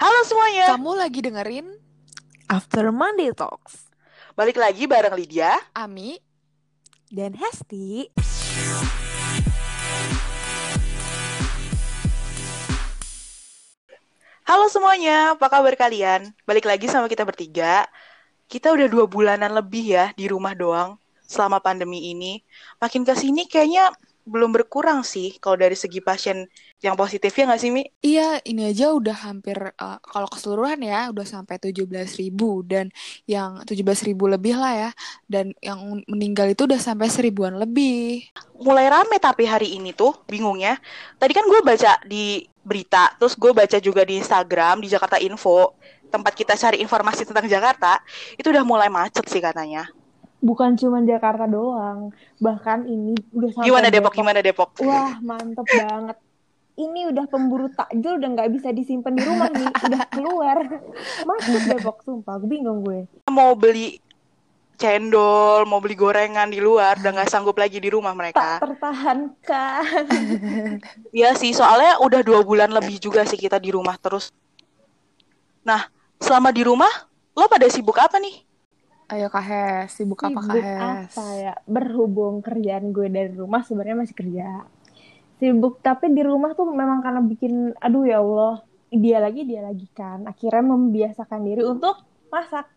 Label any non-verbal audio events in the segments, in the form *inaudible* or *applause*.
Halo semuanya, Kamu lagi dengerin After Monday Talks balik lagi bareng Lydia. Ami dan Hesti. Halo semuanya, apa kabar kalian? Balik lagi sama kita bertiga. Kita udah dua bulanan lebih ya di rumah doang selama pandemi ini. Makin ke sini kayaknya belum berkurang sih kalau dari segi pasien yang positif ya nggak sih Mi? Iya, ini aja udah hampir uh, kalau keseluruhan ya udah sampai 17.000 ribu dan yang 17.000 ribu lebih lah ya dan yang meninggal itu udah sampai seribuan lebih. Mulai rame tapi hari ini tuh bingungnya. Tadi kan gue baca di berita, terus gue baca juga di Instagram di Jakarta Info tempat kita cari informasi tentang Jakarta itu udah mulai macet sih katanya. Bukan cuma Jakarta doang, bahkan ini udah sampai Gimana Depok? Gimana Depok? Wah, mantep banget. Ini udah pemburu takjil udah nggak bisa disimpan di rumah nih, *laughs* udah keluar. Masuk Depok, sumpah. Gue bingung gue. Mau beli cendol, mau beli gorengan di luar, udah nggak sanggup lagi di rumah Tak mereka. tertahankan. *laughs* Iya sih, soalnya udah dua bulan lebih juga sih kita di rumah terus. Nah, selama di rumah, lo pada sibuk apa nih? Ayo Kak Hes, sibuk apa Kak Hes? apa ya? Berhubung kerjaan gue dari rumah sebenarnya masih kerja. Sibuk, tapi di rumah tuh memang karena bikin, aduh ya Allah, dia lagi, dia lagi kan. Akhirnya membiasakan diri untuk masak.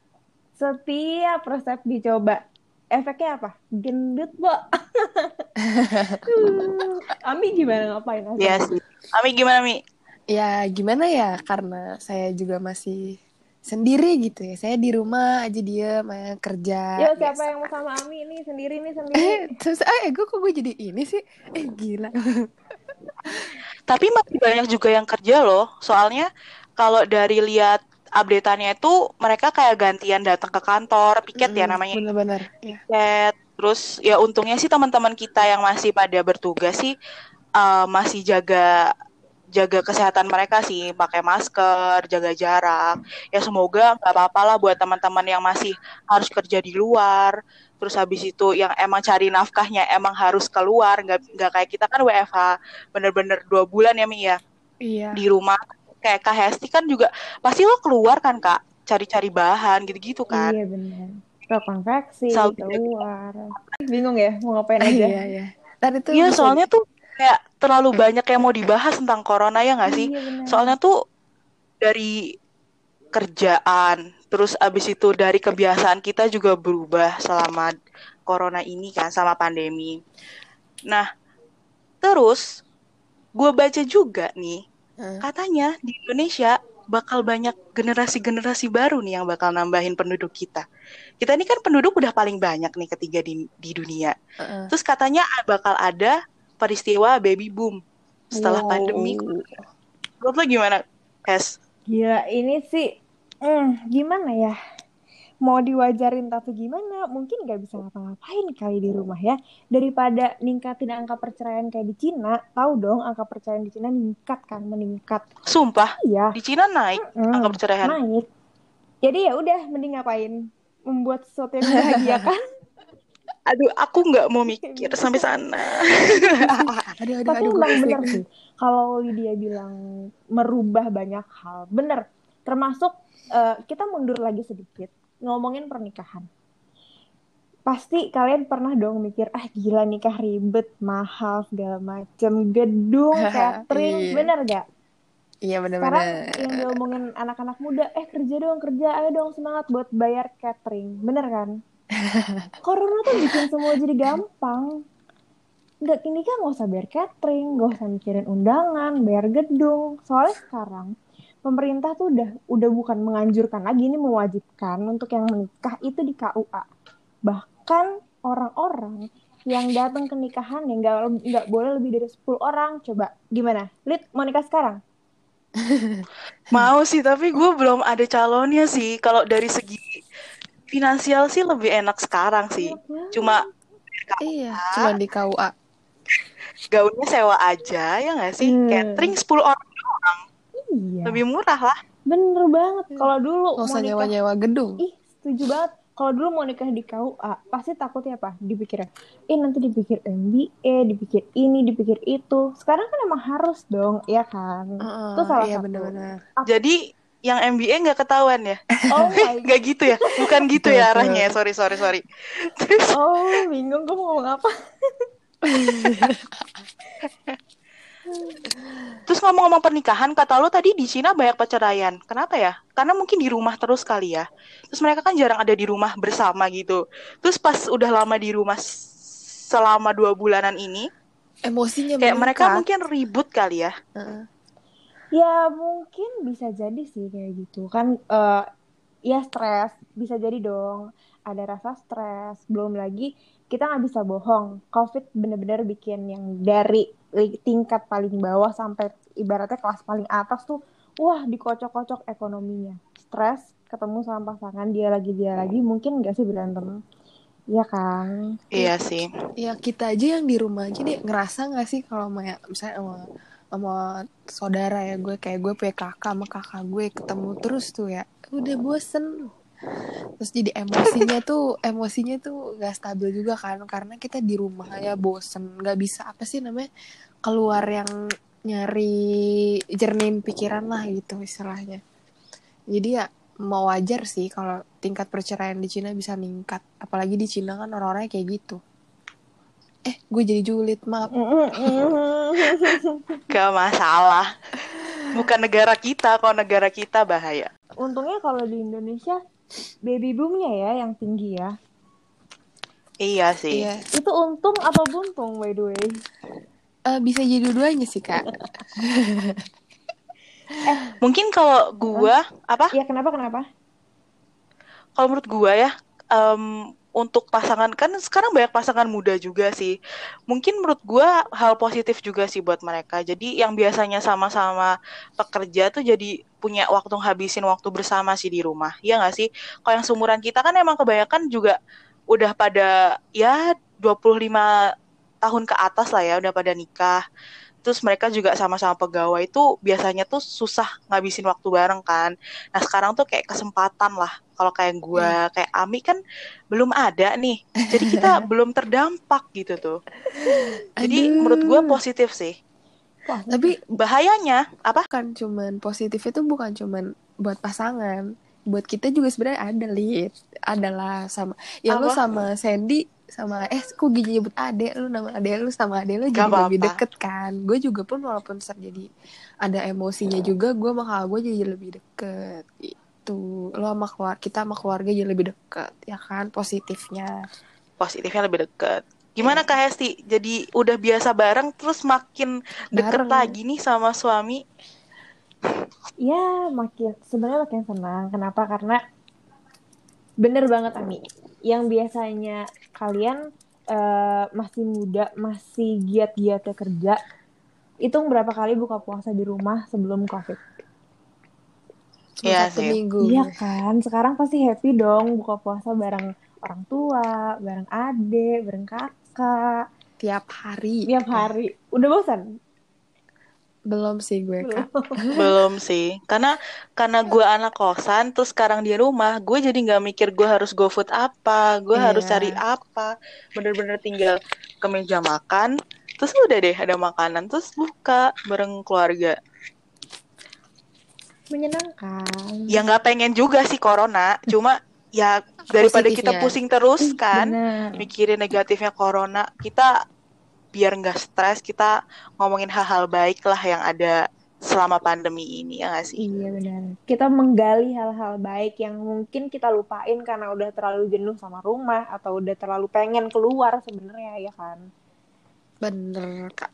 Setiap resep dicoba. Efeknya apa? Gendut, Bo. *laughs* Ami gimana ngapain? Ami? Iya. Ami gimana Mi? Ya gimana ya karena saya juga masih sendiri gitu ya. Saya di rumah aja dia main kerja. Yo, siapa biasa. yang mau sama Ami nih? Sendiri nih, *laughs* sendiri. Eh, terus eh gue kok gue jadi ini sih? Eh gila. *laughs* Tapi masih banyak juga yang kerja loh. Soalnya kalau dari lihat update-annya itu mereka kayak gantian datang ke kantor, piket ya Mm-mm, namanya Bener-bener. Ya. piket. Terus ya untungnya sih teman-teman kita yang masih pada bertugas sih eh, masih jaga jaga kesehatan mereka sih, pakai masker, jaga jarak. Ya semoga nggak apa-apa lah buat teman-teman yang masih harus kerja di luar. Terus habis itu yang emang cari nafkahnya emang harus keluar, nggak nggak kayak kita kan WFH bener-bener dua bulan ya Mi ya Iya. di rumah. Kayak Kak Hesti kan juga pasti lo keluar kan Kak, cari-cari bahan gitu-gitu kan. Iya benar. Ke konveksi, Selalu keluar. *laughs* Bingung ya mau ngapain aja. Iya, iya. Tadi tuh Iya, soalnya tuh kayak terlalu banyak yang mau dibahas tentang corona ya nggak sih? Iya. Soalnya tuh dari kerjaan, terus abis itu dari kebiasaan kita juga berubah selama corona ini kan, sama pandemi. Nah, terus gue baca juga nih, Heeh. katanya di Indonesia bakal banyak generasi-generasi baru nih yang bakal nambahin penduduk kita. Kita ini kan penduduk udah paling banyak nih ketiga di, di dunia. Heeh. Terus katanya bakal ada peristiwa baby boom setelah Wow. pandemi. Menurut lo gimana, Es? Gila, ini sih, hmm, gimana ya? Mau diwajarin tapi gimana? Mungkin nggak bisa ngapa-ngapain kali di rumah ya. Daripada ningkatin angka perceraian kayak di Cina, tahu dong angka perceraian di Cina meningkat kan, meningkat. Sumpah, Iya, di Cina naik mm, angka perceraian. naik. Jadi ya udah, mending ngapain? Membuat sesuatu yang membahagiakan. *laughs* Aduh, aku nggak mau *laughs* mikir sampai sana. *laughs* Aduh, aduh, Tapi aduh, gue bener sih, kalau Lydia bilang merubah banyak hal, bener. Termasuk eh, kita mundur lagi sedikit, ngomongin pernikahan. Pasti kalian pernah dong mikir, ah gila nikah ribet, mahal, segala macem, gedung, *laughs* catering, Iya. bener gak? Iya Sekarang bener-bener. yang diomongin anak-anak muda, eh kerja dong, kerja, ayo dong semangat buat bayar catering, bener kan? Corona tuh bikin semua jadi gampang. Nggak, ini kan nggak usah bayar catering, nggak usah mikirin undangan, bayar gedung. Soalnya sekarang pemerintah tuh udah udah bukan menganjurkan lagi, ini mewajibkan untuk yang menikah itu di KUA. Bahkan orang-orang yang datang ke nikahan yang nggak nggak boleh lebih dari 10 orang. Coba gimana? Lid mau nikah sekarang? *laughs* Mau sih, tapi gue belum ada calonnya sih. Kalau dari segi finansial sih lebih enak sekarang sih. Cuma Iya, cuma di KUA. *laughs* gaunnya sewa aja, ya nggak sih? Hmm. Catering 10 orang doang. Iya, Lebih murah lah. bener banget. Kalau dulu mau usah nikah nyewa-nyewa gedung. Ih, setuju banget. Kalau dulu mau nikah di KUA, pasti takutnya apa? Dipikirnya, eh nanti dipikir MBA, dipikir ini, dipikir itu. Sekarang kan emang harus dong, ya kan? Heeh, Itu salah iya satu. bener-bener. Jadi yang MBA nggak ketahuan ya? Oh *laughs* Nggak gitu ya? Bukan gitu ya arahnya. Sorry, sorry, sorry. Terus *laughs* Oh, bingung gue mau ngomong apa. *laughs* Terus ngomong-ngomong pernikahan, kata lo tadi di Cina banyak perceraian. Kenapa ya? Karena mungkin di rumah terus kali ya. Terus mereka kan jarang ada di rumah bersama gitu. Terus pas udah lama di rumah selama dua bulanan ini, Emosinya kayak mereka meningkat. mungkin ribut kali ya. Heeh. Ya mungkin bisa jadi sih kayak gitu kan. eh ya stres bisa jadi dong. Ada rasa stres. Belum lagi kita nggak bisa bohong. Covid bener-bener bikin yang dari tingkat paling bawah sampai ibaratnya kelas paling atas tuh, wah dikocok-kocok ekonominya. Stres, ketemu sama pasangan dia lagi dia lagi, mungkin nggak sih berantem? Iya kan? Iya sih. Ya kita aja yang di rumah aja deh ngerasa nggak sih kalau misalnya sama, sama saudara ya gue kayak gue punya kakak sama kakak gue ketemu terus tuh ya udah bosen. Terus jadi emosinya tuh emosinya tuh gak stabil juga kan karena kita di rumah ya bosen nggak bisa apa sih namanya keluar yang nyari jernin pikiran lah gitu istilahnya. Jadi ya mau wajar sih kalau tingkat perceraian di Cina bisa meningkat apalagi di Cina kan orang-orangnya kayak gitu eh gue jadi julid maaf Gak masalah. Bukan negara kita, kalau negara kita bahaya. Untungnya kalau di Indonesia baby boomnya ya yang tinggi ya. Iya sih. iya Itu untung atau buntung by the way? Eh, bisa jadi dua-duanya sih kak Mungkin kalau gua, apa? Ya kenapa kenapa? Kalau menurut gua ya, em, untuk pasangan kan sekarang banyak pasangan muda juga sih. Mungkin menurut gua hal positif juga sih buat mereka. Jadi yang biasanya sama-sama pekerja tuh jadi punya waktu habisin waktu bersama sih di rumah. Iya nggak sih? Kalau yang seumuran kita kan emang kebanyakan juga udah pada ya 25 tahun ke atas lah ya, udah pada nikah. Terus mereka juga sama-sama pegawai itu biasanya tuh susah ngabisin waktu bareng kan. Nah sekarang tuh kayak kesempatan lah. Kalau kayak gua, kayak Ami kan belum ada nih. Jadi kita *laughs* belum terdampak gitu tuh. Jadi Aduh. menurut gua positif sih. Wah, tapi Bahayanya apa? bukan cuman positif itu bukan cuman buat pasangan buat kita juga sebenarnya ada lid adalah sama ya lu Apa? sama Sandy sama eh kok gini nyebut adek lu nama adek lu sama adek lu Gak jadi lebih apa-apa. deket kan gue juga pun walaupun ser jadi ada emosinya juga gue sama kakak gue jadi lebih deket itu lo sama keluarga kita sama keluarga jadi lebih deket ya kan positifnya Positifnya lebih deket. Gimana Kak Hesti? Jadi udah biasa bareng terus makin deket Bareng. lagi nih sama suami. ya makin sebenarnya makin senang. Kenapa? Karena bener banget Ami. Yang biasanya kalian eh, masih muda, masih giat-giatnya kerja, hitung berapa kali buka puasa di rumah sebelum COVID. Iya satu sih. minggu Iya kan, sekarang pasti happy dong buka puasa bareng orang tua, bareng adik, bareng kakak, tiap hari tiap hari. Udah bosan? Belum sih gue kak *laughs* Belum sih. Karena karena gue anak kosan terus sekarang di rumah, gue jadi nggak mikir gue harus go food apa, gue harus Iya. cari apa. Bener-bener tinggal ke meja makan, terus udah deh ada makanan, terus buka bareng keluarga. Menyenangkan. Ya nggak pengen juga sih corona, cuma ya *laughs* daripada kita Positifnya. pusing terus kan, Bener. mikirin negatifnya corona, kita biar nggak stres, kita ngomongin hal-hal baik lah yang ada selama pandemi ini ya nggak sih? Iya benar. Kita menggali hal-hal baik yang mungkin kita lupain karena udah terlalu jenuh sama rumah atau udah terlalu pengen keluar sebenarnya ya kan. bener kak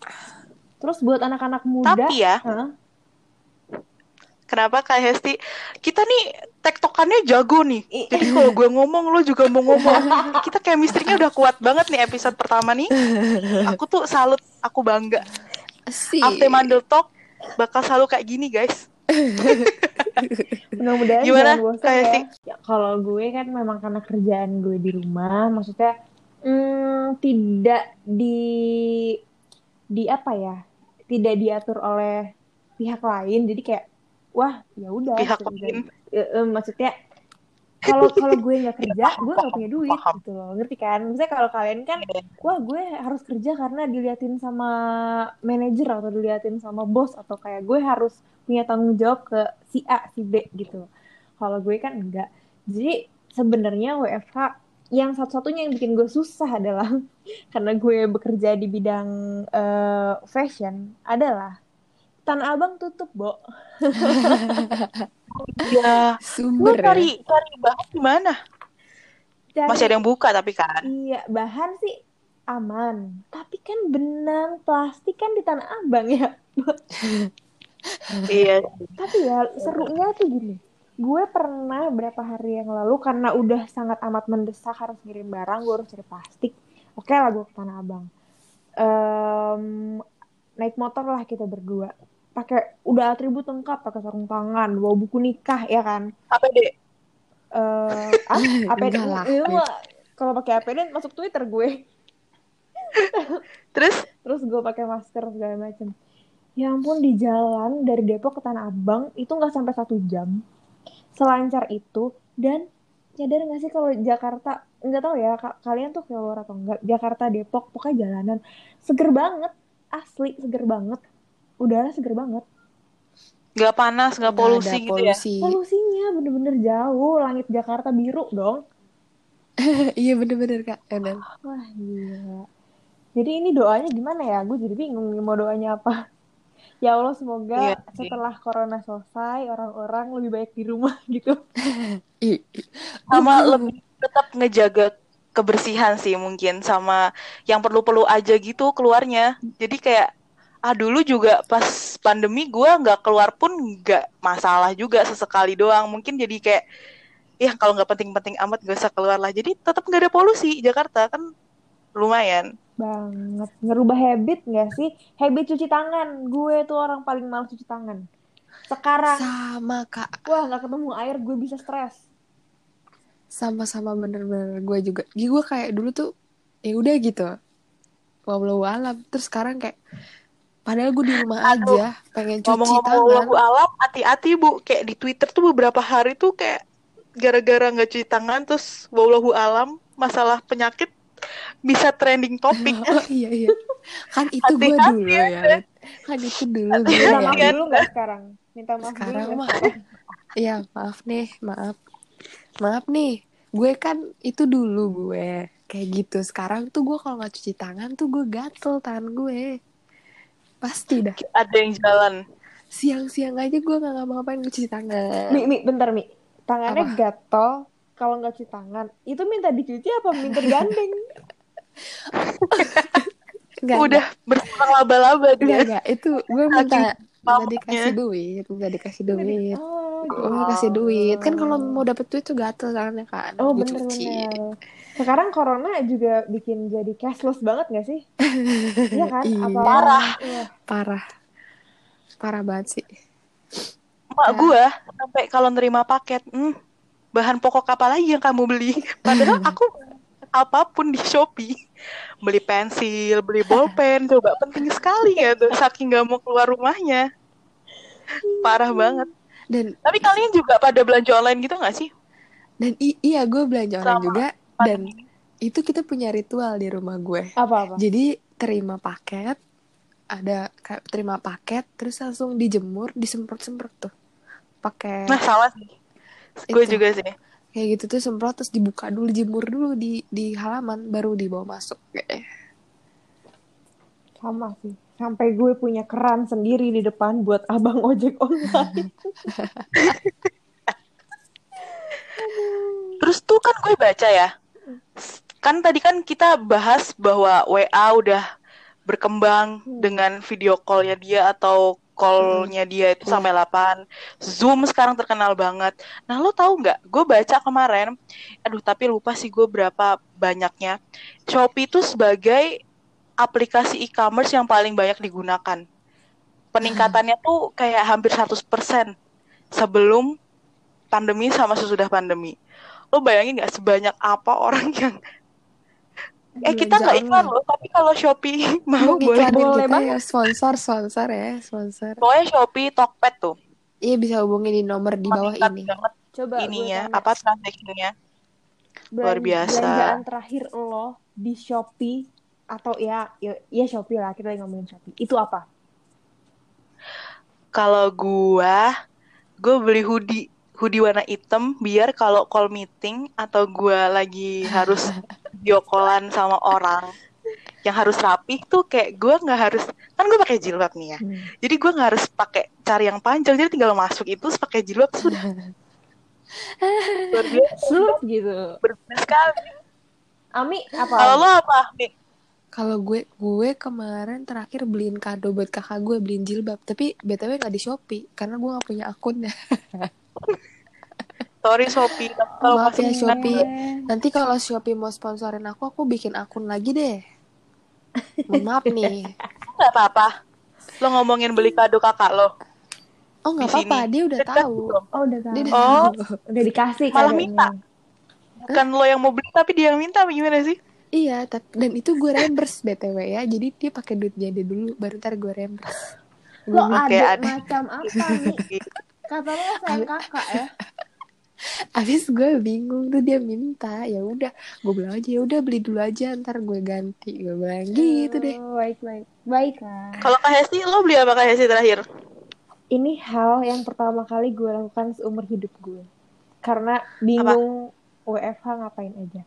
Terus buat anak-anak muda, Tapi ya, Hah? Kenapa Kak Hesti? Kita nih tektokannya jago nih. Jadi kalau gue ngomong, lo juga mau ngomong. *laughs* Kita chemistry-nya udah kuat banget nih episode pertama nih. Aku tuh salut, aku bangga. Arte Mandel Talk bakal selalu kayak gini guys. *laughs* mudah-mudahan Gimana, jangan bosan Kak ya. Hesti? Ya, Kalau gue kan memang karena kerjaan gue di rumah, maksudnya hmm, tidak di di apa ya? Tidak diatur oleh pihak lain. Jadi kayak wah ya udah Pihak lain. Eh, eh, maksudnya kalau kalau gue nggak kerja gue nggak punya duit paham. gitu loh. Ngerti kan? Misalnya kalau kalian kan wah gue harus kerja karena diliatin sama manajer atau diliatin sama bos atau kayak gue harus punya tanggung jawab ke si A si B gitu. Kalau gue kan enggak. Jadi sebenarnya WFH yang satu-satunya yang bikin gue susah adalah *laughs* karena gue bekerja di bidang eh, fashion adalah Tanah Abang tutup, Bo. *laughs* Iya. Lu Sumber ya. cari cari bahan di mana? Cari- Masih ada yang buka tapi kan. Iya, bahan sih aman. Tapi kan benang plastik kan di Tanah Abang ya. Iya. Tapi ya serunya tuh gini. Gue pernah berapa hari yang lalu karena udah sangat amat mendesak harus ngirim barang, gue harus cari plastik. Oke lah gue ke Tanah Abang. Em, naik motor lah kita berdua. Pakai udah atribut lengkap, pakai sarung tangan, bawa buku nikah ya kan. APD. Eh, ah, *laughs* APD kalau pakai APD masuk Twitter gue. *laughs* Terus Terus gue pakai masker segala macem. Ya ampun di jalan dari Depok ke Tanah Abang itu nggak sampai satu jam. Selancar itu dan nyadar nggak sih kalau Jakarta nggak tahu ya ka- kalian tuh keluar atau enggak Jakarta Depok pokoknya jalanan seger banget asli seger banget udara seger banget nggak panas, nggak Nggak polusi ada gitu ya. polusi. polusinya bener-bener jauh langit Jakarta biru dong *laughs* iya bener-bener kak. Bener. wah gila jadi ini doanya gimana ya gue jadi bingung mau doanya apa *laughs* ya Allah semoga Iya sih. setelah corona selesai orang-orang lebih baik di rumah *laughs* gitu Ih, ih. Sama lebih tetap ngejaga kebersihan sih mungkin sama yang perlu-perlu aja gitu keluarnya. Jadi kayak ah dulu juga pas pandemi gua nggak keluar pun nggak masalah juga sesekali doang. Mungkin jadi kayak ya kalau nggak penting-penting amat gak usah keluar lah. Jadi tetap nggak ada polusi Jakarta kan lumayan. banget ngerubah habit nggak sih habit cuci tangan gue tuh orang paling malas cuci tangan sekarang sama kak. wah nggak ketemu air gue bisa stres Sama-sama bener-bener gue juga. Jadi gue kayak dulu tuh ya udah gitu. Walau alam. Terus sekarang kayak padahal gue di rumah Aduh. aja pengen cuci Ngomong-ngomong lagu tangan. alam, hati-hati bu. Kayak di Twitter tuh beberapa hari tuh kayak gara-gara nggak cuci tangan terus wallahu alam masalah penyakit bisa trending topik. *laughs* Oh iya iya. Kan itu gue dulu ya. Lit. Kan itu dulu gue minta ya. maaf Iya. dulu nggak sekarang minta maaf Sekarang dulu nggak *laughs* Iya maaf nih maaf. Maaf nih. Gue kan itu dulu gue kayak gitu. Sekarang tuh gue kalau nggak cuci tangan tuh gue gatel tangan gue. Pasti dah. Ada yang jalan. Siang-siang aja gue nggak ngapa-ngapain gue cuci tangan. mi, mi bentar mi tangannya Apa? gatel kalau nggak cuci tangan itu minta dicuci apa minta digandeng *laughs* Enggak, Udah bersama laba-laba dia. enggak. Itu gue minta minta mamanya. dikasih duit, minta dikasih duit. oh Gue kasih duit. Kan kalau mau dapet duit tuh gatel tangannya kan. Oh Gue bener-bener. Sekarang corona juga bikin jadi cashless banget gak sih? *laughs* Iya kan? Iya. Apa Parah. Iya. Parah. Parah banget sih. Mak Ya. gua sampai kalau nerima paket, hmm, bahan pokok apa lagi yang kamu beli? *laughs* Padahal aku apa pun di Shopee. Beli pensil, beli bolpen, coba penting sekali ya tuh saking nggak mau keluar rumahnya. Parah banget. Dan Tapi kalian juga pada belanja online gitu nggak sih? dan i- iya gue belanja online Sama. juga dan itu kita punya ritual di rumah gue. Apa-apa? Jadi terima paket, ada kayak terima paket, terus langsung dijemur, disemprot-semprot tuh, pakai Nah sama sih. Gue juga sih. kayak gitu tuh semprot terus dibuka dulu, jemur dulu di di halaman, baru dibawa masuk. Kayak Sama sih. Sampai gue punya keran sendiri di depan buat abang ojek online. *laughs* Terus tuh kan gue baca ya. Kan tadi kan kita bahas bahwa WA udah berkembang Hmm. dengan video call-nya dia atau call-nya dia itu Iya. sampai 8. Zoom sekarang terkenal banget. Nah, lo tahu nggak? Gue baca kemarin, aduh tapi lupa sih gue berapa banyaknya. Shopee itu sebagai aplikasi e-commerce yang paling banyak digunakan. Peningkatannya tuh kayak hampir 100% sebelum pandemi sama sesudah pandemi. Lo bayangin nggak sebanyak apa orang *laughs* yang eh kita nggak iklan loh, tapi kalau Shopee *laughs* mau boleh. boleh kita banget. ya sponsor sponsor ya sponsor. Pokoknya Shopee, Tokped tuh Iya bisa hubungin di nomor di bawah ini. banget. Coba gue ininya apa transaksinya. luar biasa. Belanjaan terakhir lo di Shopee atau ya ya, ya Shopee lah kita lagi ngomongin Shopee. Itu apa? Kalau gua, gua beli hoodie, hoodie warna hitam biar kalau call meeting atau gua lagi harus callan sama orang yang harus rapih tuh kayak gua nggak harus kan gue pakai jilbab nih ya. Hmm. Jadi gua nggak harus pakai cari yang panjang, jadi tinggal masuk itu pakai jilbab sudah. Sup gitu. berbeda sekali. Ami apa? Kalau lo apa? Nih, Kalau gue gue kemarin terakhir beliin kado buat kakak gue beliin jilbab, tapi btw nggak di Shopee karena gue nggak punya akunnya. *laughs* sorry Shopee, tapi kalau Maaf masih ya, Shopee. Nanti kalau Shopee mau sponsorin aku, aku bikin akun lagi deh. Mohon maaf nih. *laughs* nggak apa-apa. Lo ngomongin beli kado kakak lo. Oh nggak apa-apa, dia udah Dekat tahu. belum? Oh udah tahu. Dia udah Oh. tahu. Udah dikasih Malah minta. Bukan lo yang mau beli tapi dia yang minta apa gimana sih? Iya, tapi dan itu gue reimburse btw ya. Jadi dia pakai duitnya dia dulu, baru ntar gue reimburse. Lo ada ada. macam apa nih? *laughs* Kata lo sayang kakak ya. *laughs* Abis gue bingung tuh dia minta, ya udah, gue bilang aja ya udah beli dulu aja, ntar gue ganti. Gue bilang gitu deh. Oh, Baik baik. Baiklah. Kalau Kak Hesti, lo beli apa Kak Hesti terakhir? Ini hal yang pertama kali gue lakukan seumur hidup gue. Karena bingung WFH ngapain aja.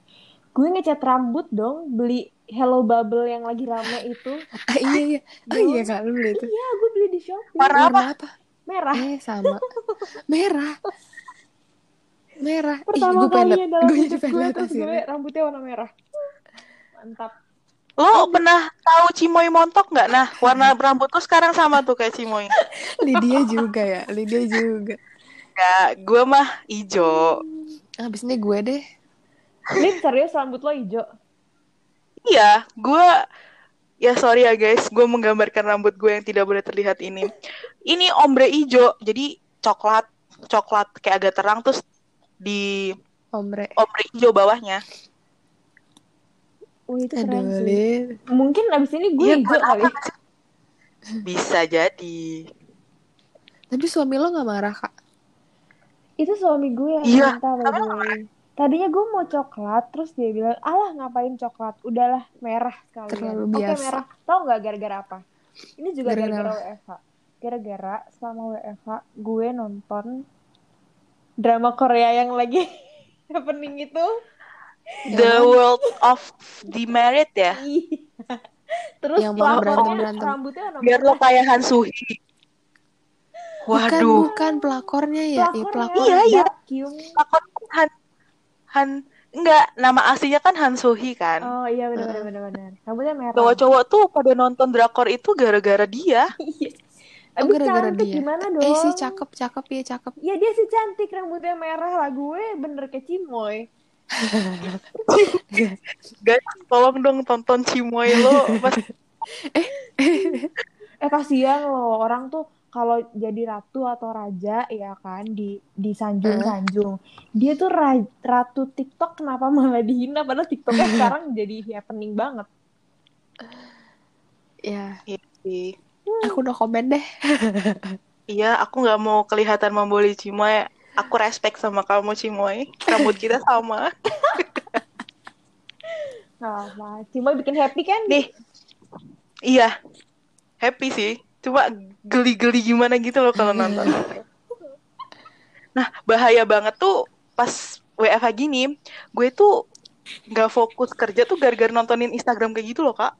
Gue ngecat rambut dong, beli Hello Bubble yang lagi rame itu. Ah, iya iya, oh iya kak lu beli itu. Iya, gue beli di Shopee. Warna apa? Warna apa? Merah. Eh sama, merah, merah. Ih, Pertama gue pengen, kalinya dalam gue jadi hidup gue terus gue rambutnya warna merah. Mantap. Lo pernah tahu Cimoy montok nggak? Nah, warna rambut lo sekarang sama tuh kayak Cimoy. *laughs* Lydia juga ya, Lydia juga. Ya, gue mah ijo. Abis ini gue deh. Lip serius rambut lo hijau. Iya, gue ya sorry ya guys, gue menggambarkan rambut gue yang tidak boleh terlihat ini. Ini ombre ijo, jadi coklat, coklat kayak agak terang terus di Ombre. ombre ijo bawahnya. Wih itu keren sih. Mungkin abis ini gue Iya, hijau kali. Bisa jadi. Tapi suami lo gak marah kak? Itu suami gue yang Iya, minta Tadinya gue mau coklat, terus dia bilang, alah ngapain coklat, udahlah merah sekalian. Terlalu Oke biasa. merah. Tahu nggak gara-gara apa? Ini juga Gara-gara WFH. Gara-gara selama WFH gue nonton drama Korea yang lagi *laughs* happening itu. The World of the Married ya. Iya. Terus Yang mau pelakornya berantem-berantem. rambutnya Biar lo kayak Han Suhi. Bukan, Waduh. bukan pelakornya ya. Iya, Pelakornya pelakor. Iya, iya. Kyung. Lakon Han Han enggak nama aslinya kan Han Sohee kan. Oh iya benar benar benar benar. Rambutnya merah. Cowok-cowok tuh pada nonton drakor itu gara-gara dia. *laughs* Iya. Oh, Abis gara-gara cantik dia. gimana dong? Eh sih cakep, cakep ya cakep. Ya dia sih cantik rambutnya merah lah gue bener kayak Cimoy. *laughs* Guys, tolong dong tonton Cimoy lo. Mas, *laughs* Eh kasihan loh orang tuh kalau jadi ratu atau raja ya kan di di sanjung-sanjung. Dia tuh ra- ratu TikTok kenapa malah dihina padahal TikToknya *laughs* sekarang jadi happening banget. Ya, Iya, aku udah komen deh. *laughs* Iya, aku nggak mau kelihatan membuli Cimoy. Aku respect sama kamu Cimoy. Rambut kita sama. *laughs* Nah, apa? Cimoy bikin happy kan? Nih, iya, happy sih. Cuma geli-geli gimana gitu loh kalau nonton. Nah, bahaya banget tuh pas WFH gini, gue tuh nggak fokus kerja tuh gara-gara nontonin Instagram kayak gitu loh, Kak.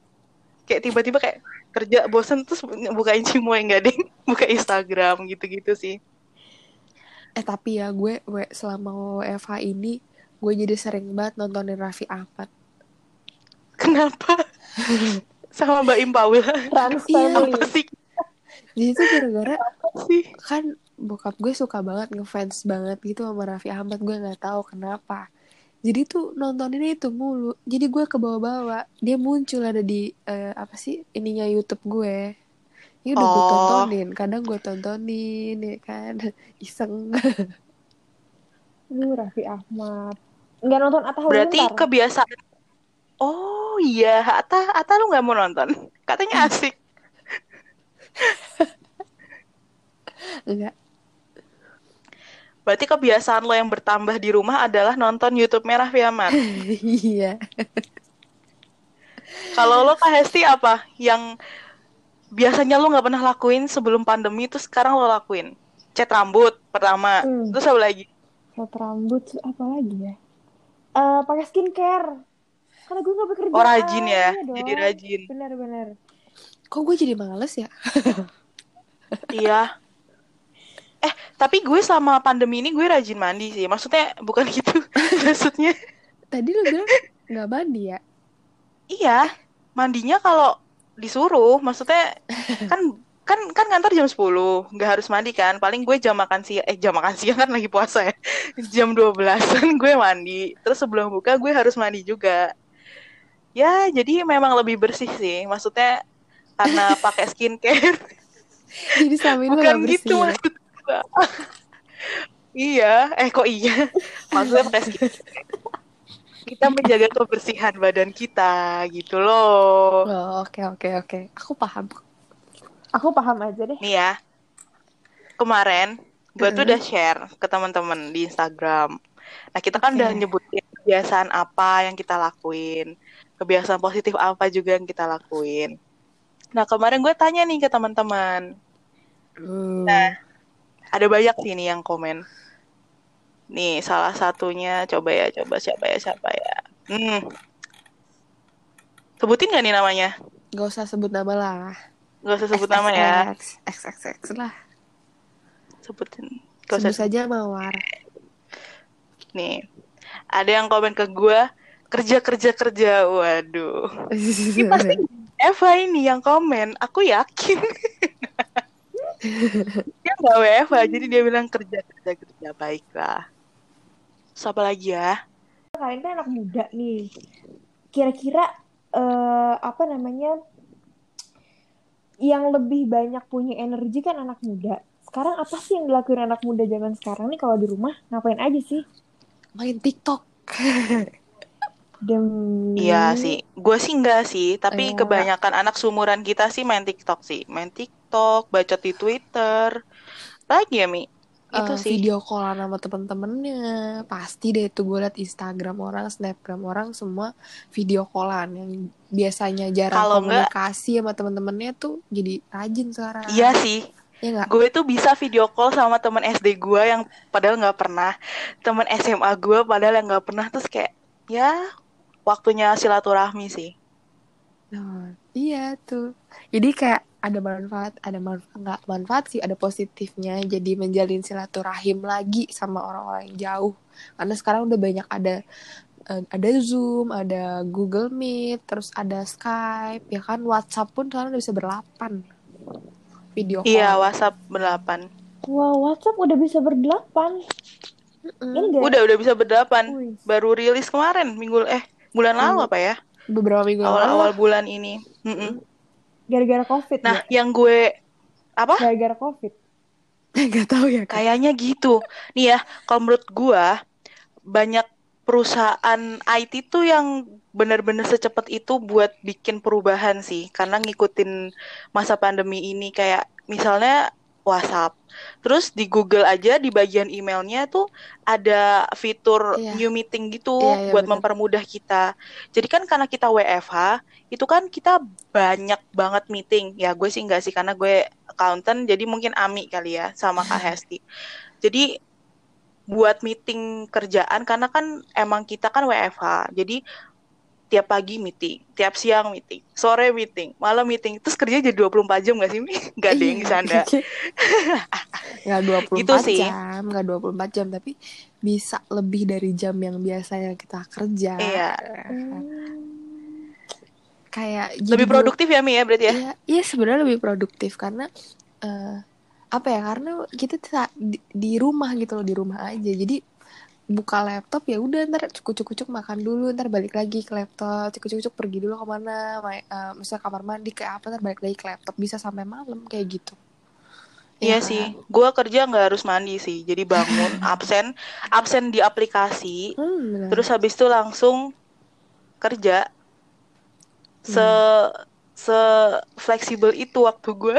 Kayak tiba-tiba kayak kerja bosen terus bukain Cimoy nggak deh, *laughs* buka Instagram gitu-gitu sih. Eh tapi ya gue, gue selama WFH ini gue jadi sering banget nontonin Raffi Ahmad. Kenapa? *laughs* Sama Mbak Impawil. Iya. family. Apa sih? Jadi tuh gara-gara sih? kan bokap gue suka banget ngefans banget gitu sama Raffi Ahmad gue nggak tahu kenapa jadi tuh nontoninnya itu mulu jadi gue ke bawah-bawah dia muncul ada di eh, apa sih ininya YouTube gue ya udah gue Oh. tontonin kadang gue tontonin ya kan *laughs* iseng Lu Raffi Ahmad. Nggak nonton Atta Berarti kebiasaan. Oh iya, Atta, Atta lu nggak mau nonton? Katanya *laughs* asik. Enggak Berarti kebiasaan lo yang bertambah di rumah adalah nonton YouTube Merah Fiaman. *laughs* iya Kalau lo Kak Hesti apa yang biasanya lo nggak pernah lakuin sebelum pandemi itu sekarang lo lakuin? Cat rambut pertama, Hmm. terus apa lagi? Cat rambut apa lagi ya? Eh pakai skincare. Karena gue gak bekerja. Oh rajin ya, Iya dong. jadi rajin. Bener-bener. Kok gue jadi males ya *laughs* Iya. Eh, tapi gue sama pandemi ini gue rajin mandi sih. Maksudnya bukan gitu. *laughs* Maksudnya tadi lu bilang nggak mandi ya iya, mandinya kalau disuruh. Maksudnya kan kan kan kantor jam 10, nggak harus mandi kan. Paling gue jam makan siang eh jam makan siang kan lagi puasa ya. *laughs* Jam 12-an gue mandi. Terus sebelum buka gue harus mandi juga. Ya, jadi memang lebih bersih sih. Maksudnya karena pakai skincare. *laughs* jadi selama ini Bukan gitu ya? maksud gua. *laughs* iya, eh kok iya? Maksudnya pakai skincare. Kita menjaga kebersihan badan kita gitu loh. oh oke oke oke aku paham Aku paham aja deh. Nih ya. Kemarin gue tuh udah share ke teman-teman di Instagram. Nah, kita kan udah nyebutin kebiasaan apa yang kita lakuin. Kebiasaan positif apa juga yang kita lakuin. Nah, kemarin gue tanya nih ke teman-teman. Hmm. Nah, ada banyak sih nih yang komen. Nih, salah satunya coba ya, coba siapa ya, siapa ya. Hmm. Sebutin gak nih namanya? Gak usah sebut nama lah. Gak usah sebut nama ya. XXX, XXX lah. Sebutin. Gak usah Sebut saja Mawar. Nih, ada yang komen ke gue kerja kerja kerja. Waduh, *laughs* ini pasti Eva ini yang komen. Aku yakin. *laughs* dia nggak Eva, jadi dia bilang kerja kerja kerja baiklah. Terus apa lagi ya? Kalian kan anak muda nih. Kira-kira eh, apa namanya? Yang lebih banyak punya energi kan anak muda. Sekarang apa sih yang dilakuin anak muda zaman sekarang nih kalau di rumah ngapain aja sih? Main TikTok. *laughs* Demi Iya sih, gue sih enggak sih, tapi Iya. kebanyakan anak seumuran kita sih main TikTok sih, main TikTok, bacot di Twitter. Lagi ya Mi? Itu Eh, sih. video callan sama temen-temennya pasti deh tuh gue liat Instagram orang, Snapgram orang semua video callan yang biasanya jarang Kalau enggak- komunikasi sama temen-temennya tuh jadi rajin sekarang. Iya sih, ya gue tuh bisa video call sama temen SD gue yang padahal nggak pernah, temen SMA gue padahal yang nggak pernah, terus kayak ya waktunya silaturahmi sih. Nah, iya tuh. Jadi kayak ada manfaat, ada manfaat nggak manfaat sih, ada positifnya. Jadi menjalin silaturahim lagi sama orang-orang yang jauh. Karena sekarang udah banyak ada eh, ada Zoom, ada Google Meet, terus ada Skype, ya kan WhatsApp pun sekarang udah bisa berlapan video call. Iya, WhatsApp berdelapan. Wow, WhatsApp udah bisa berdelapan. Gak? Udah, udah bisa berdelapan. Baru rilis kemarin, minggu eh bulan lalu Hmm. apa ya? beberapa minggu yang lalu. Awal-awal bulan ini. Gara-gara COVID Nah, ya? yang gue apa? Gara-gara COVID. *laughs* Gak tahu ya kak. Kayaknya gitu. Nih ya, kalau menurut gua banyak perusahaan IT tuh yang benar-benar secepat itu buat bikin perubahan sih, karena ngikutin masa pandemi ini kayak misalnya WhatsApp. Terus di Google aja di bagian emailnya tuh ada fitur Iya. new meeting gitu Iya, iya, buat bener. mempermudah kita. Jadi kan karena kita WFH, itu kan kita banyak banget meeting. Ya gue sih enggak sih karena gue accountant, jadi mungkin Ami kali ya sama Kak Hesti. Jadi buat meeting kerjaan karena kan emang kita kan WFH. Jadi tiap pagi meeting, tiap siang meeting, sore meeting, malam meeting. Terus kerja jadi 24 jam gak sih? Mi? *laughs* Gak ada yang canda. *laughs* Nggak 24 Gitu sih. jam, nggak 24 jam, tapi bisa lebih dari jam yang biasanya kita kerja. Iya. Kayak jadi Lebih produktif ya Mi ya berarti ya? Iya, iya sebenarnya lebih produktif karena eh, apa ya? Karena kita di, di rumah gitu loh, di rumah aja. Jadi buka laptop ya udah ntar cukup-cukup makan dulu, ntar balik lagi ke laptop, cukup-cukup pergi dulu ke mana, ma- eh, misalnya kamar mandi kayak apa, ntar balik lagi ke laptop bisa sampai malam kayak gitu. Iya Ya sih, kan? gue kerja nggak harus mandi sih. Jadi bangun, *laughs* absen, absen di aplikasi, Hmm, terus habis itu langsung kerja. Se se fleksibel itu waktu gue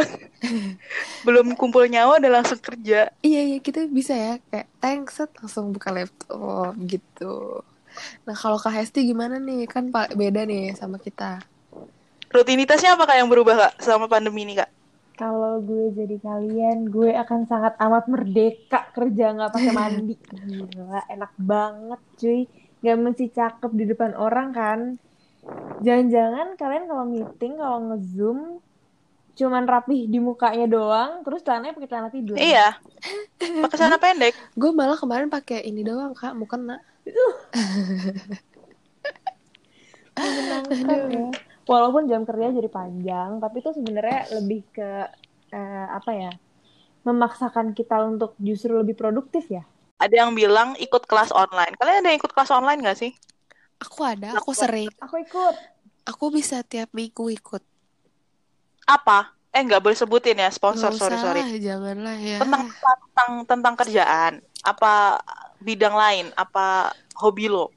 *laughs* belum kumpul nyawa udah langsung kerja Iya iya kita bisa ya kayak tank set langsung buka laptop gitu. Nah kalau Kak Hesti gimana nih kan pa- beda nih sama kita. rutinitasnya apa kak yang berubah kak selama pandemi ini kak Kalau gue jadi kalian, gue akan sangat amat merdeka kerja nggak pakai *laughs* mandi. Gila, enak banget cuy. Gak mesti cakep di depan orang kan. Jangan-jangan kalian kalau meeting, kalau nge-zoom, cuman rapih di mukanya doang, terus celananya pakai celana tidur. iya pakai celana pendek *laughs* Gue malah kemarin pakai ini doang Kak, mau kena. menyenangkan ya. Walaupun jam kerja jadi panjang, tapi itu sebenarnya lebih ke eh, apa ya? Memaksakan kita untuk justru lebih produktif ya. ada yang bilang ikut kelas online kalian ada yang ikut kelas online gak sih Aku ada, aku sering. Aku ikut. Aku bisa tiap minggu ikut. apa eh nggak boleh sebutin ya sponsor Nggak sorry usah sorry lah, janganlah ya. tentang tentang tentang kerjaan apa bidang lain apa hobi lo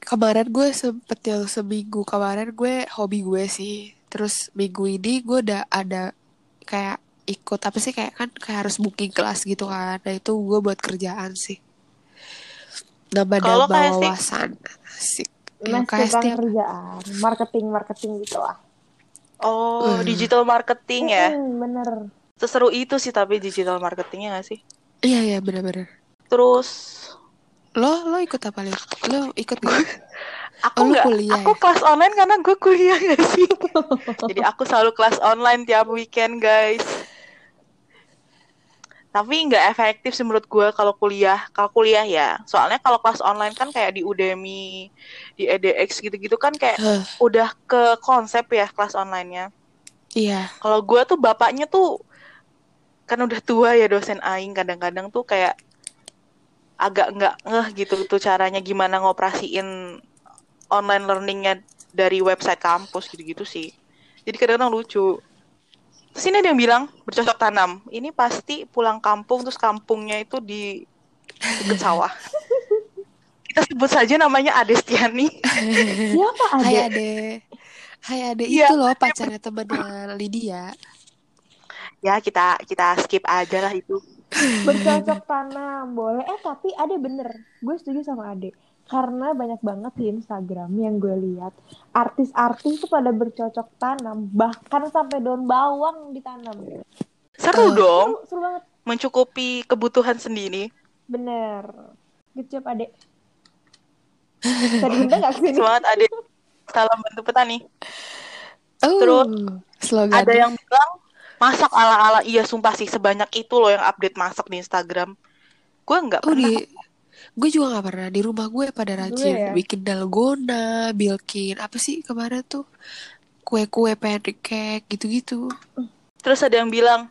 Kemarin gue sempet yang seminggu kemarin gue hobi gue sih. Terus minggu ini gue udah ada kayak ikut apa sih kayak kan kayak harus booking kelas gitu kan. Nah itu gue buat kerjaan sih. Nambah-nambah Kak Hesti? Asik. Setiap kerjaan, marketing marketing gitu lah. oh Hmm. digital marketing ya Mm, bener. seseru itu sih tapi digital marketingnya gak sih Iya iya benar-benar. terus Lo lo ikut apa Lin? Lo ikut gak? aku Oh, nggak kuliah aku ya? kelas online karena gue kuliah gak sih *laughs* jadi aku selalu kelas online tiap weekend guys tapi nggak efektif sih menurut gue kalau kuliah kalau kuliah ya. Soalnya kalau kelas online kan kayak di Udemy di edX gitu-gitu kan kayak Heh, udah ke konsep ya kelas onlinenya. Iya. kalau gue tuh bapaknya tuh kan udah tua ya dosen aing kadang-kadang tuh kayak agak nggak ngeh gitu tuh caranya gimana ngoperasiin online learningnya dari website kampus gitu-gitu sih. Jadi kadang-kadang lucu terus ini ada yang bilang bercocok tanam ini pasti pulang kampung terus kampungnya itu di dekat sawah *laughs* kita sebut saja namanya Adestiani Siapa *laughs* ada? Hai Ade. Hai Ade Iya, itu loh pacarnya temennya Lydia. ya kita kita skip aja lah itu *laughs* Bercocok tanam, boleh. Eh tapi ada bener. Gue setuju sama Ade. Karena banyak banget di Instagram yang gue lihat artis-artis tuh pada bercocok tanam, bahkan sampai daun bawang ditanam. seru Eh. dong Seru, seru banget. mencukupi kebutuhan sendiri Bener. Good job, Ade. Bisa diundang gak sini? Semangat adik. Salam bantu petani. Oh, Terus slogan. Ada yang bilang masak ala-ala iya sumpah sih sebanyak itu loh yang update masak di Instagram. Gue nggak Oh pernah. di gue juga gak pernah di rumah gue pada rajin ya? bikin dalgona, bikin apa sih kemarin tuh kue-kue pancake gitu-gitu. Terus ada yang bilang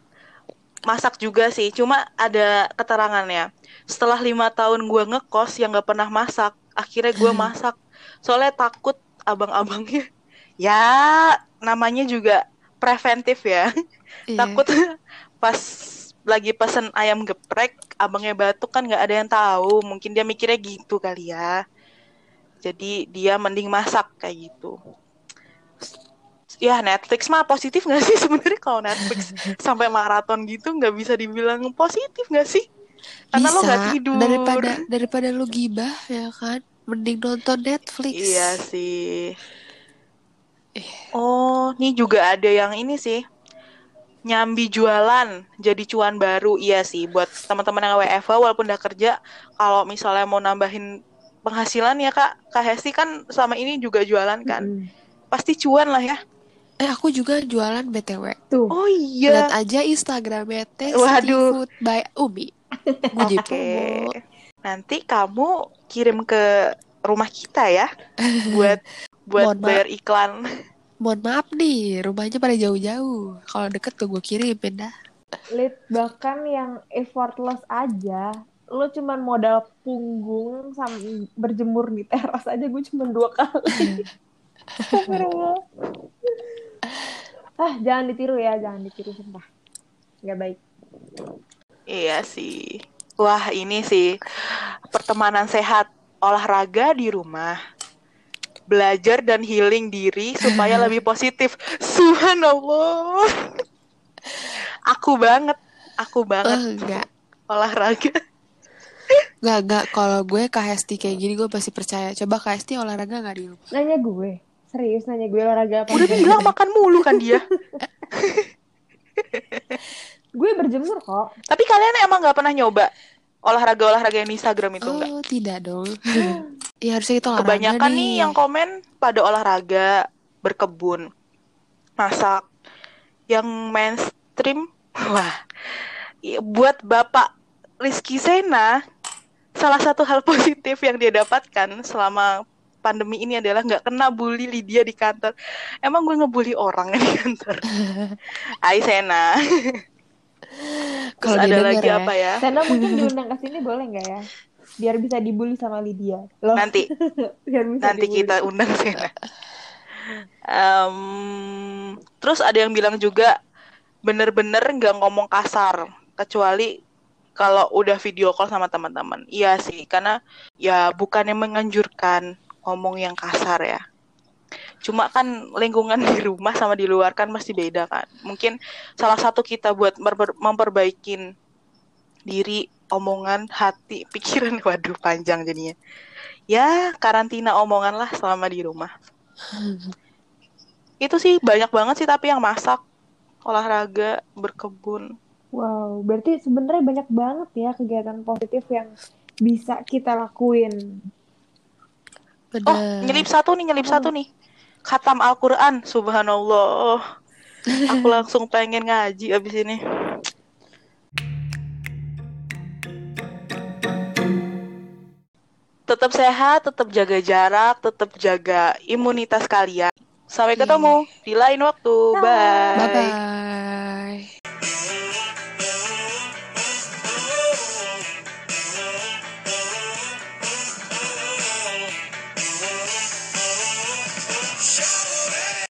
masak juga sih. Cuma ada keterangannya. Setelah lima tahun gue ngekos yang nggak pernah masak, akhirnya gue masak. Soalnya takut abang-abangnya. *laughs* Ya namanya juga preventif ya. Iya. takut *laughs* pas lagi pesen ayam geprek abangnya batuk kan nggak ada yang tahu. Mungkin dia mikirnya gitu kali ya. Jadi dia mending masak kayak gitu. Ya Netflix mah positif nggak sih *laughs* sebenarnya? Kalau Netflix sampai maraton gitu nggak bisa dibilang positif nggak sih? Karena lo nggak Bisa, tidur. daripada daripada lu gibah ya kan? Mending nonton Netflix. Iya sih. Oh ini juga ada yang ini sih nyambi jualan jadi cuan baru iya sih buat teman-teman yang WFH walaupun udah kerja kalau misalnya mau nambahin penghasilan ya kak kak Hesti kan selama ini juga jualan kan Mm-mm. pasti cuan lah ya eh aku juga jualan btw Tuh. oh lihat iya aja Instagramnya Tasty Waduh. Food by Umi oke promo. nanti kamu kirim ke rumah kita ya *laughs* buat buat Mohon maaf. bayar iklan mohon maaf nih rumahnya pada jauh-jauh kalau deket tuh gue kirimin dah Lit, bahkan yang effortless aja, lo cuman modal punggung sama berjemur di teras aja gue cuman dua kali. Ah, jangan ditiru ya, jangan ditiru sumpah. Nggak baik. Iya sih. Wah, ini sih pertemanan sehat, olahraga di rumah. Belajar dan healing diri supaya *laughs* lebih positif. Subhanallah. aku banget, aku banget Eh, enggak. olahraga. Enggak, enggak. Kalau gue Hesti kayak gini gue pasti percaya. Coba Hesti olahraga nggak di rumah? Nanya gue. Serius nanya gue olahraga apa? Udah bilang *laughs* makan mulu kan dia. Gue berjemur kok. Tapi kalian emang nggak pernah nyoba olahraga-olahraga yang di Instagram itu enggak? Oh, tidak dong. *laughs* ya harusnya kita olahraga Kebanyakan nih yang komen pada olahraga, berkebun, masak. Yang mainstream, wah, i- *laughs* buat Bapak Rizky Sena, salah satu hal *laughs* positif yang dia dapatkan selama pandemi ini adalah nggak kena bully Lydia di kantor. Emang gue ngebully orang di kantor. Hai Sena. Kalau ada denger lagi ya. apa ya? Sena mungkin *laughs* diundang ke sini boleh nggak ya? Biar bisa dibully sama Lydia. Loh, Nanti *laughs* biar bisa nanti dibully. kita undang Sena. Em, terus ada yang bilang juga bener-bener nggak ngomong kasar kecuali kalau udah video call sama teman-teman. Iya sih, karena ya bukannya menganjurkan ngomong yang kasar ya. Cuma kan lingkungan di rumah sama di luar kan masih beda kan. Mungkin salah satu kita buat memper- memperbaikin diri, omongan, hati, *laughs* pikiran. Waduh, panjang jadinya. Ya, karantina omongan lah selama di rumah. *laughs* Itu sih banyak banget sih tapi yang masak, olahraga, berkebun. Wow, berarti sebenarnya banyak banget ya kegiatan positif yang bisa kita lakuin. Oh, nyelip satu nih, nyelip satu nih. Khatam Al-Quran, subhanallah. Aku *laughs* langsung pengen ngaji abis ini. Tetap sehat, tetap jaga jarak, tetap jaga imunitas kalian. Sampai Iya. ketemu di lain waktu. Bye. Bye-bye.